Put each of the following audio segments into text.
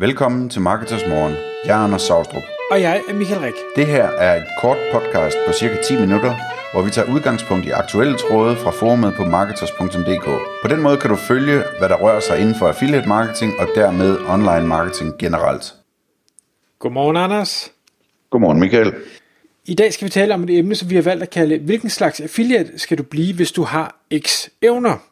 Velkommen til Marketers Morgen. Jeg er Anders Saustrup. Og jeg er Michael Rik. Det her er et kort podcast på cirka 10 minutter, hvor vi tager udgangspunkt i aktuelle tråde fra forumet på marketers.dk. På den måde kan du følge, hvad der rører sig inden for affiliate marketing og dermed online marketing generelt. Godmorgen, Anders. Godmorgen, Michael. I dag skal vi tale om et emne, som vi har valgt at kalde, hvilken slags affiliate skal du blive, hvis du har X evner?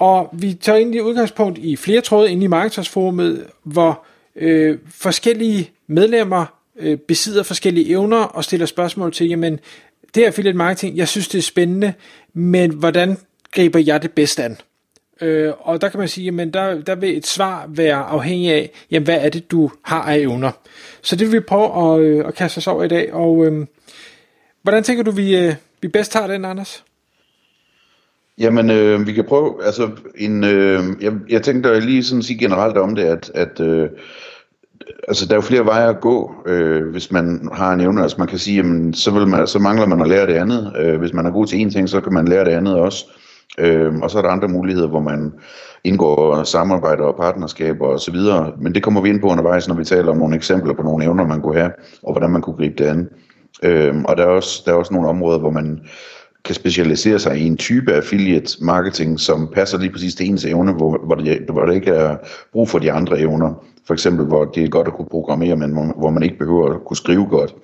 Og vi tager ind i udgangspunkt i flere tråde inde i Marketersforumet, hvor øh, forskellige medlemmer øh, besidder forskellige evner og stiller spørgsmål til, jamen, det er affiliate marketing, jeg synes det er spændende, men hvordan griber jeg det bedst an? Øh, og der kan man sige, jamen der, der vil et svar være afhængig af, jamen hvad er det, du har af evner. Så det vil vi prøve at, øh, at kaste os over i dag. Og øh, hvordan tænker du, vi, øh, vi bedst tager den, Anders? Jamen, øh, vi kan prøve, altså, en, øh, jeg, jeg tænkte lige sådan sige generelt om det, at, at øh, altså, der er jo flere veje at gå, øh, hvis man har en evne. Altså, man kan sige, jamen, så, vil man, så mangler man at lære det andet. Øh, hvis man er god til en ting, så kan man lære det andet også. Øh, og så er der andre muligheder, hvor man indgår samarbejder og partnerskaber og så videre. Men det kommer vi ind på undervejs, når vi taler om nogle eksempler på nogle evner, man kunne have, og hvordan man kunne gribe det an. Øh, og der er, også, der er også nogle områder, hvor man kan specialisere sig i en type affiliate marketing, som passer lige præcis til ens evne, hvor, hvor, det, hvor der ikke er brug for de andre evner. For eksempel, hvor det er godt at kunne programmere, men hvor, hvor man ikke behøver at kunne skrive godt.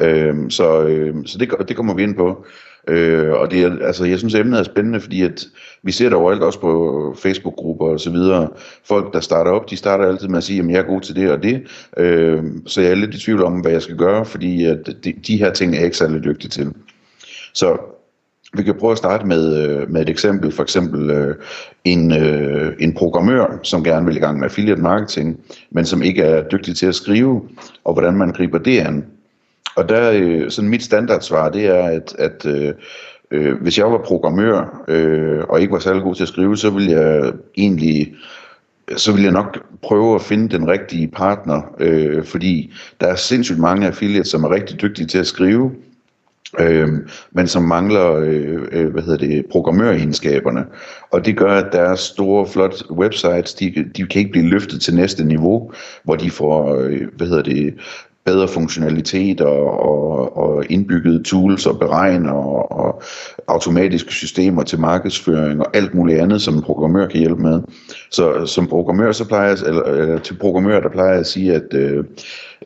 Øh, så øh, så det, det kommer vi ind på. Øh, og det er, altså, jeg synes, emnet er spændende, fordi at vi ser det overalt også på Facebook-grupper og så videre. Folk, der starter op, de starter altid med at sige, at jeg er god til det og det. Øh, så jeg er lidt i tvivl om, hvad jeg skal gøre, fordi at de, de her ting er jeg ikke særlig dygtig til. Så vi kan prøve at starte med, øh, med et eksempel, for eksempel øh, en, øh, en programmør, som gerne vil i gang med affiliate marketing, men som ikke er dygtig til at skrive, og hvordan man griber det an. Og der, øh, sådan mit standardsvar, det er, at, at øh, øh, hvis jeg var programmør, øh, og ikke var særlig god til at skrive, så ville jeg egentlig så vil jeg nok prøve at finde den rigtige partner, øh, fordi der er sindssygt mange affiliates, som er rigtig dygtige til at skrive, øh, men som mangler øh, øh, hvad hedder det, programmøregenskaberne. Og det gør, at deres store, flotte websites, de, de kan ikke blive løftet til næste niveau, hvor de får øh, hvad hedder det, bedre funktionalitet og, og, og indbyggede tools og beregner og, og automatiske systemer til markedsføring og alt muligt andet, som en programmør kan hjælpe med. Så som programmør, så plejer jeg, eller, eller til programmør, der plejer jeg at sige, at øh,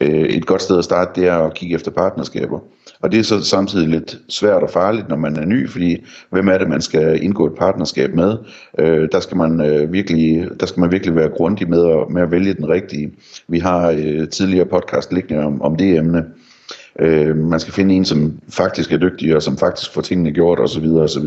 Øh, et godt sted at starte, det er at kigge efter partnerskaber. Og det er så samtidig lidt svært og farligt, når man er ny, fordi hvem er det, man skal indgå et partnerskab med? Øh, der, skal man, øh, virkelig, der skal man virkelig være grundig med at, med at vælge den rigtige. Vi har øh, tidligere podcast liggende om, om det emne. Øh, man skal finde en, som faktisk er dygtig, og som faktisk får tingene gjort, osv. osv.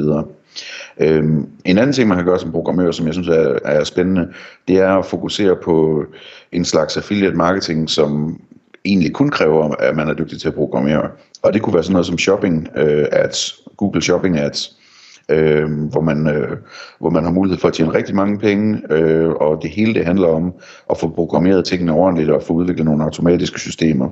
Øh, en anden ting, man kan gøre som programmør, som jeg synes er, er spændende, det er at fokusere på en slags affiliate marketing, som egentlig kun kræver, at man er dygtig til at programmere. Og det kunne være sådan noget som shopping øh, ads, Google Shopping ads, øh, hvor, man, øh, hvor man har mulighed for at tjene rigtig mange penge, øh, og det hele det handler om at få programmeret tingene ordentligt og få udviklet nogle automatiske systemer.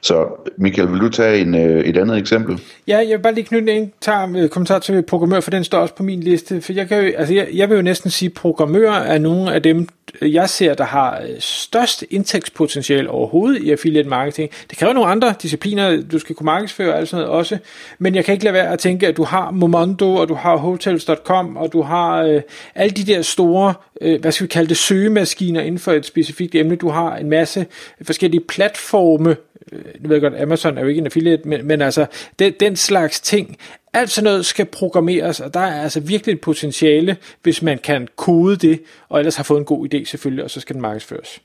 Så Michael, vil du tage en, øh, et andet eksempel? Ja, jeg vil bare lige knytte en tager, øh, kommentar til programmør, for den står også på min liste. For jeg, kan jo, altså jeg, jeg vil jo næsten sige, at programmører er nogle af dem, jeg ser, der har øh, størst indtægtspotentiale overhovedet i affiliate marketing. Det kræver nogle andre discipliner, du skal kunne markedsføre og alt sådan noget også, men jeg kan ikke lade være at tænke, at du har Momondo, og du har Hotels.com, og du har øh, alle de der store, øh, hvad skal vi kalde det, søgemaskiner inden for et specifikt emne. Du har en masse forskellige platforme, øh, jeg godt, Amazon er jo ikke en affiliate, men, men altså, den, den slags ting alt sådan noget skal programmeres, og der er altså virkelig et potentiale, hvis man kan kode det, og ellers har fået en god idé selvfølgelig, og så skal den markedsføres.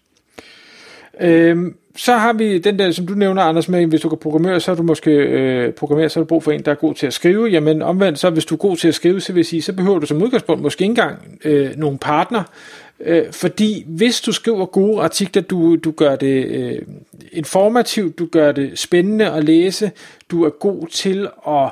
Øhm, så har vi den der, som du nævner, Anders, med, hvis du kan programmere, så er du måske øh, programmere, så er du brug for en, der er god til at skrive. Jamen omvendt, så hvis du er god til at skrive, så vil jeg sige, så behøver du som udgangspunkt måske ikke engang øh, nogle partner, øh, fordi hvis du skriver gode artikler, du, du gør det øh, informativt, du gør det spændende at læse, du er god til at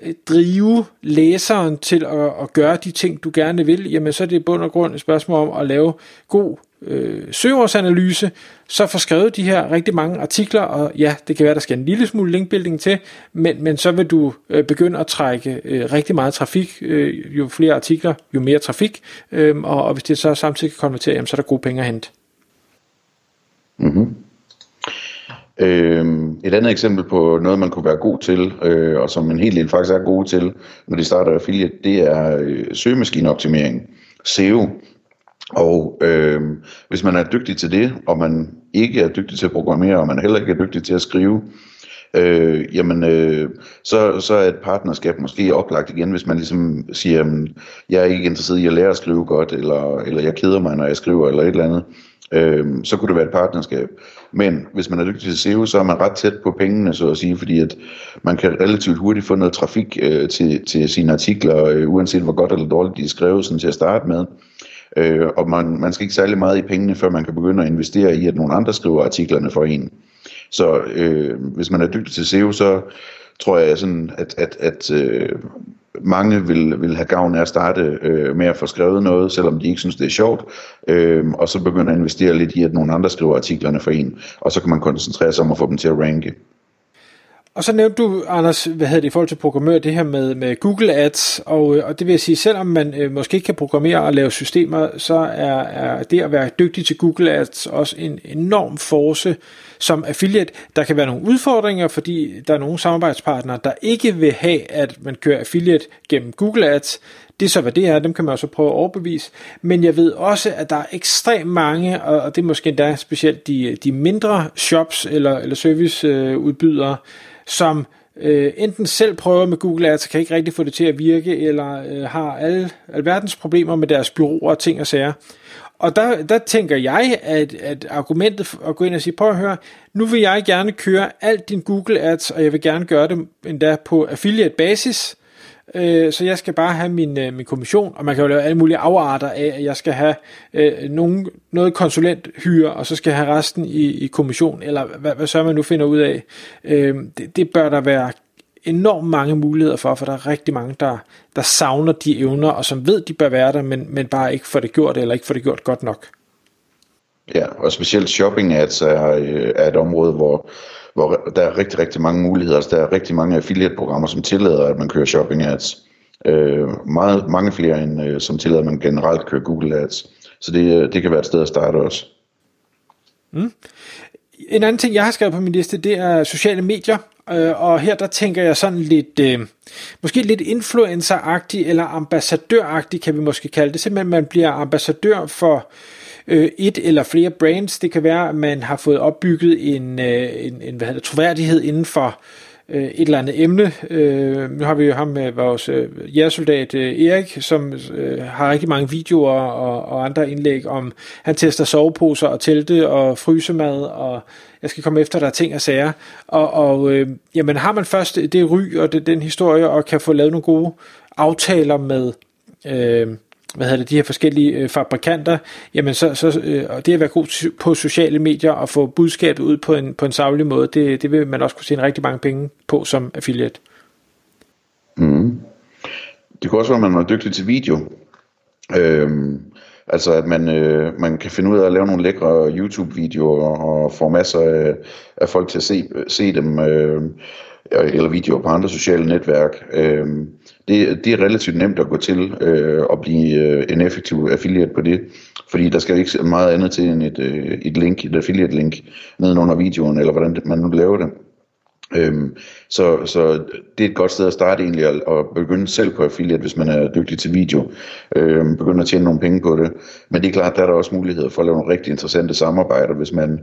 Øh, drive læseren til at, at gøre de ting, du gerne vil, jamen så er det i bund og grund et spørgsmål om at lave god øh, søgeårsanalyse, så får skrevet de her rigtig mange artikler, og ja, det kan være, der skal en lille smule linkbuilding til, men, men så vil du øh, begynde at trække øh, rigtig meget trafik, øh, jo flere artikler, jo mere trafik, øh, og, og hvis det så samtidig kan konvertere, jamen, så er der gode penge at hente. Mm-hmm. Øh, et andet eksempel på noget, man kunne være god til, øh, og som en hel del faktisk er gode til, når de starter affiliate, det er øh, søgemaskineoptimering, SEO. Og øh, hvis man er dygtig til det, og man ikke er dygtig til at programmere, og man heller ikke er dygtig til at skrive, øh, jamen øh, så, så er et partnerskab måske oplagt igen, hvis man ligesom siger, jamen, jeg er ikke interesseret i at lære at skrive godt, eller, eller jeg keder mig, når jeg skriver, eller et eller andet. Øh, så kunne det være et partnerskab. Men hvis man er dygtig til SEO, så er man ret tæt på pengene, så at sige, fordi at man kan relativt hurtigt få noget trafik øh, til, til sine artikler, øh, uanset hvor godt eller dårligt de er skrevet sådan til at starte med. Øh, og man, man skal ikke særlig meget i pengene, før man kan begynde at investere i, at nogle andre skriver artiklerne for en. Så øh, hvis man er dygtig til SEO, så tror jeg sådan, at, at, at øh, mange vil, vil have gavn af at starte øh, med at få skrevet noget, selvom de ikke synes, det er sjovt, øh, og så begynde at investere lidt i, at nogle andre skriver artiklerne for en, og så kan man koncentrere sig om at få dem til at ranke. Og så nævnte du, Anders, hvad hedder det i forhold til programmør, det her med, med Google Ads, og, øh, og det vil jeg sige, selvom man øh, måske ikke kan programmere og lave systemer, så er, er det at være dygtig til Google Ads også en enorm force som affiliate. Der kan være nogle udfordringer, fordi der er nogle samarbejdspartnere, der ikke vil have, at man kører affiliate gennem Google Ads. Det er så, hvad det er, dem kan man også prøve at overbevise. Men jeg ved også, at der er ekstremt mange, og det er måske endda specielt de, de mindre shops eller, eller serviceudbydere, øh, som øh, enten selv prøver med Google Ads, kan ikke rigtig få det til at virke, eller øh, har alle alverdens problemer med deres byråer og ting og sager. Og der, der tænker jeg, at, at argumentet at gå ind og sige, prøv at høre, nu vil jeg gerne køre alt din Google Ads, og jeg vil gerne gøre det endda på affiliate basis, øh, øh, så jeg skal bare have min, øh, min kommission, og man kan jo lave alle mulige afarter af, at jeg skal have øh, nogen, noget konsulenthyre, og så skal jeg have resten i, i kommission, eller hvad, hvad så man nu finder ud af. Øh, det, det bør der være enormt mange muligheder for, for der er rigtig mange, der, der savner de evner, og som ved, de bør være der, men, men bare ikke får det gjort, eller ikke får det gjort godt nok. Ja, og specielt shopping ads er, øh, er et område, hvor, hvor der er rigtig, rigtig mange muligheder. Altså, der er rigtig mange affiliate-programmer, som tillader, at man kører shopping ads. Øh, meget, mange flere, end øh, som tillader, at man generelt kører Google ads. Så det, øh, det kan være et sted at starte også. Mm. En anden ting, jeg har skrevet på min liste, det er sociale medier. Øh, og her der tænker jeg sådan lidt, øh, måske lidt influencer eller ambassadøragtig kan vi måske kalde det. Simpelthen man bliver ambassadør for øh, øh, et eller flere brands. Det kan være, at man har fået opbygget en, øh, en, en hvad hedder, troværdighed inden for øh, et eller andet emne. Øh, nu har vi jo ham med vores øh, jægersoldat øh, Erik, som øh, har rigtig mange videoer og, og andre indlæg om, han tester soveposer og telte og frysemad, og jeg skal komme efter, der er ting og sager. Og, og øh, jamen har man først det ry og det, den historie, og kan få lavet nogle gode aftaler med... Øh, hvad hedder det, de her forskellige øh, fabrikanter, jamen så, så øh, og det at være god på sociale medier og få budskabet ud på en, på en savlig måde, det, det vil man også kunne tjene rigtig mange penge på som affiliate. Mm. Det kunne også være, at man er dygtig til video. Øhm, altså at man, øh, man kan finde ud af at lave nogle lækre YouTube-videoer og få masser af, af folk til at se, se dem. Øh, eller videoer på andre sociale netværk. Øh, det, det er relativt nemt at gå til øh, og blive øh, en effektiv affiliate på det, fordi der skal ikke meget andet til end et, øh, et link, et affiliate link nedenunder videoen, eller hvordan man nu laver det. Øhm, så, så det er et godt sted at starte egentlig at, at begynde selv på affiliate, hvis man er dygtig til video. Øhm, begynde at tjene nogle penge på det. Men det er klart, der er der også muligheder for at lave nogle rigtig interessante samarbejder, hvis man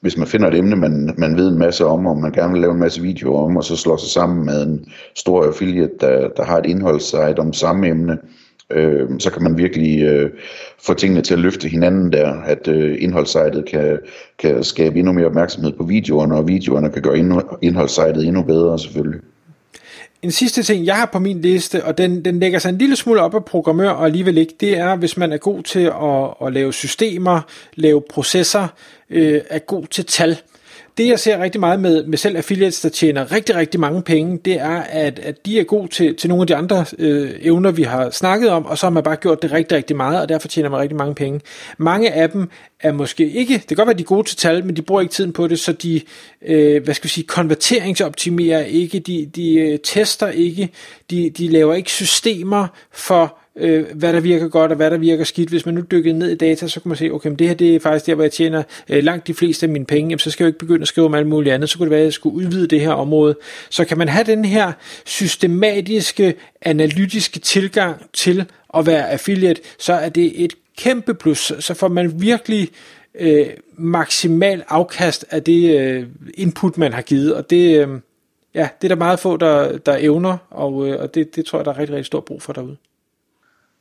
hvis man finder et emne, man, man ved en masse om, og man gerne vil lave en masse videoer om, og så slår sig sammen med en stor affiliate, der, der har et indholdssite om samme emne, øh, så kan man virkelig øh, få tingene til at løfte hinanden der, at øh, indholdssitet kan, kan skabe endnu mere opmærksomhed på videoerne, og videoerne kan gøre indholdssitet endnu bedre selvfølgelig. En sidste ting, jeg har på min liste, og den, den lægger sig en lille smule op af programmør og alligevel ikke, det er, hvis man er god til at, at lave systemer, lave processer, øh, er god til tal det jeg ser rigtig meget med, med selv affiliates, der tjener rigtig, rigtig mange penge, det er, at, at de er gode til, til nogle af de andre øh, evner, vi har snakket om, og så har man bare gjort det rigtig, rigtig meget, og derfor tjener man rigtig mange penge. Mange af dem er måske ikke, det kan godt være, de er gode til tal, men de bruger ikke tiden på det, så de, øh, hvad skal vi sige, konverteringsoptimerer ikke, de, de øh, tester ikke, de, de laver ikke systemer for øh, hvad der virker godt og hvad der virker skidt. Hvis man nu dykkede ned i data, så kunne man se, okay, men det her det er faktisk der, hvor jeg tjener øh, langt de fleste af mine penge, jamen, så skal jeg jo ikke begynde at skrive om alt muligt andet, så kunne det være, at jeg skulle udvide det her område. Så kan man have den her systematiske, analytiske tilgang til at være affiliate, så er det et kæmpe plus, så får man virkelig øh, maksimal afkast af det øh, input, man har givet, og det, øh, ja, det er der meget få, der, der evner, og, øh, og det, det tror jeg, der er rigtig, rigtig stor brug for derude.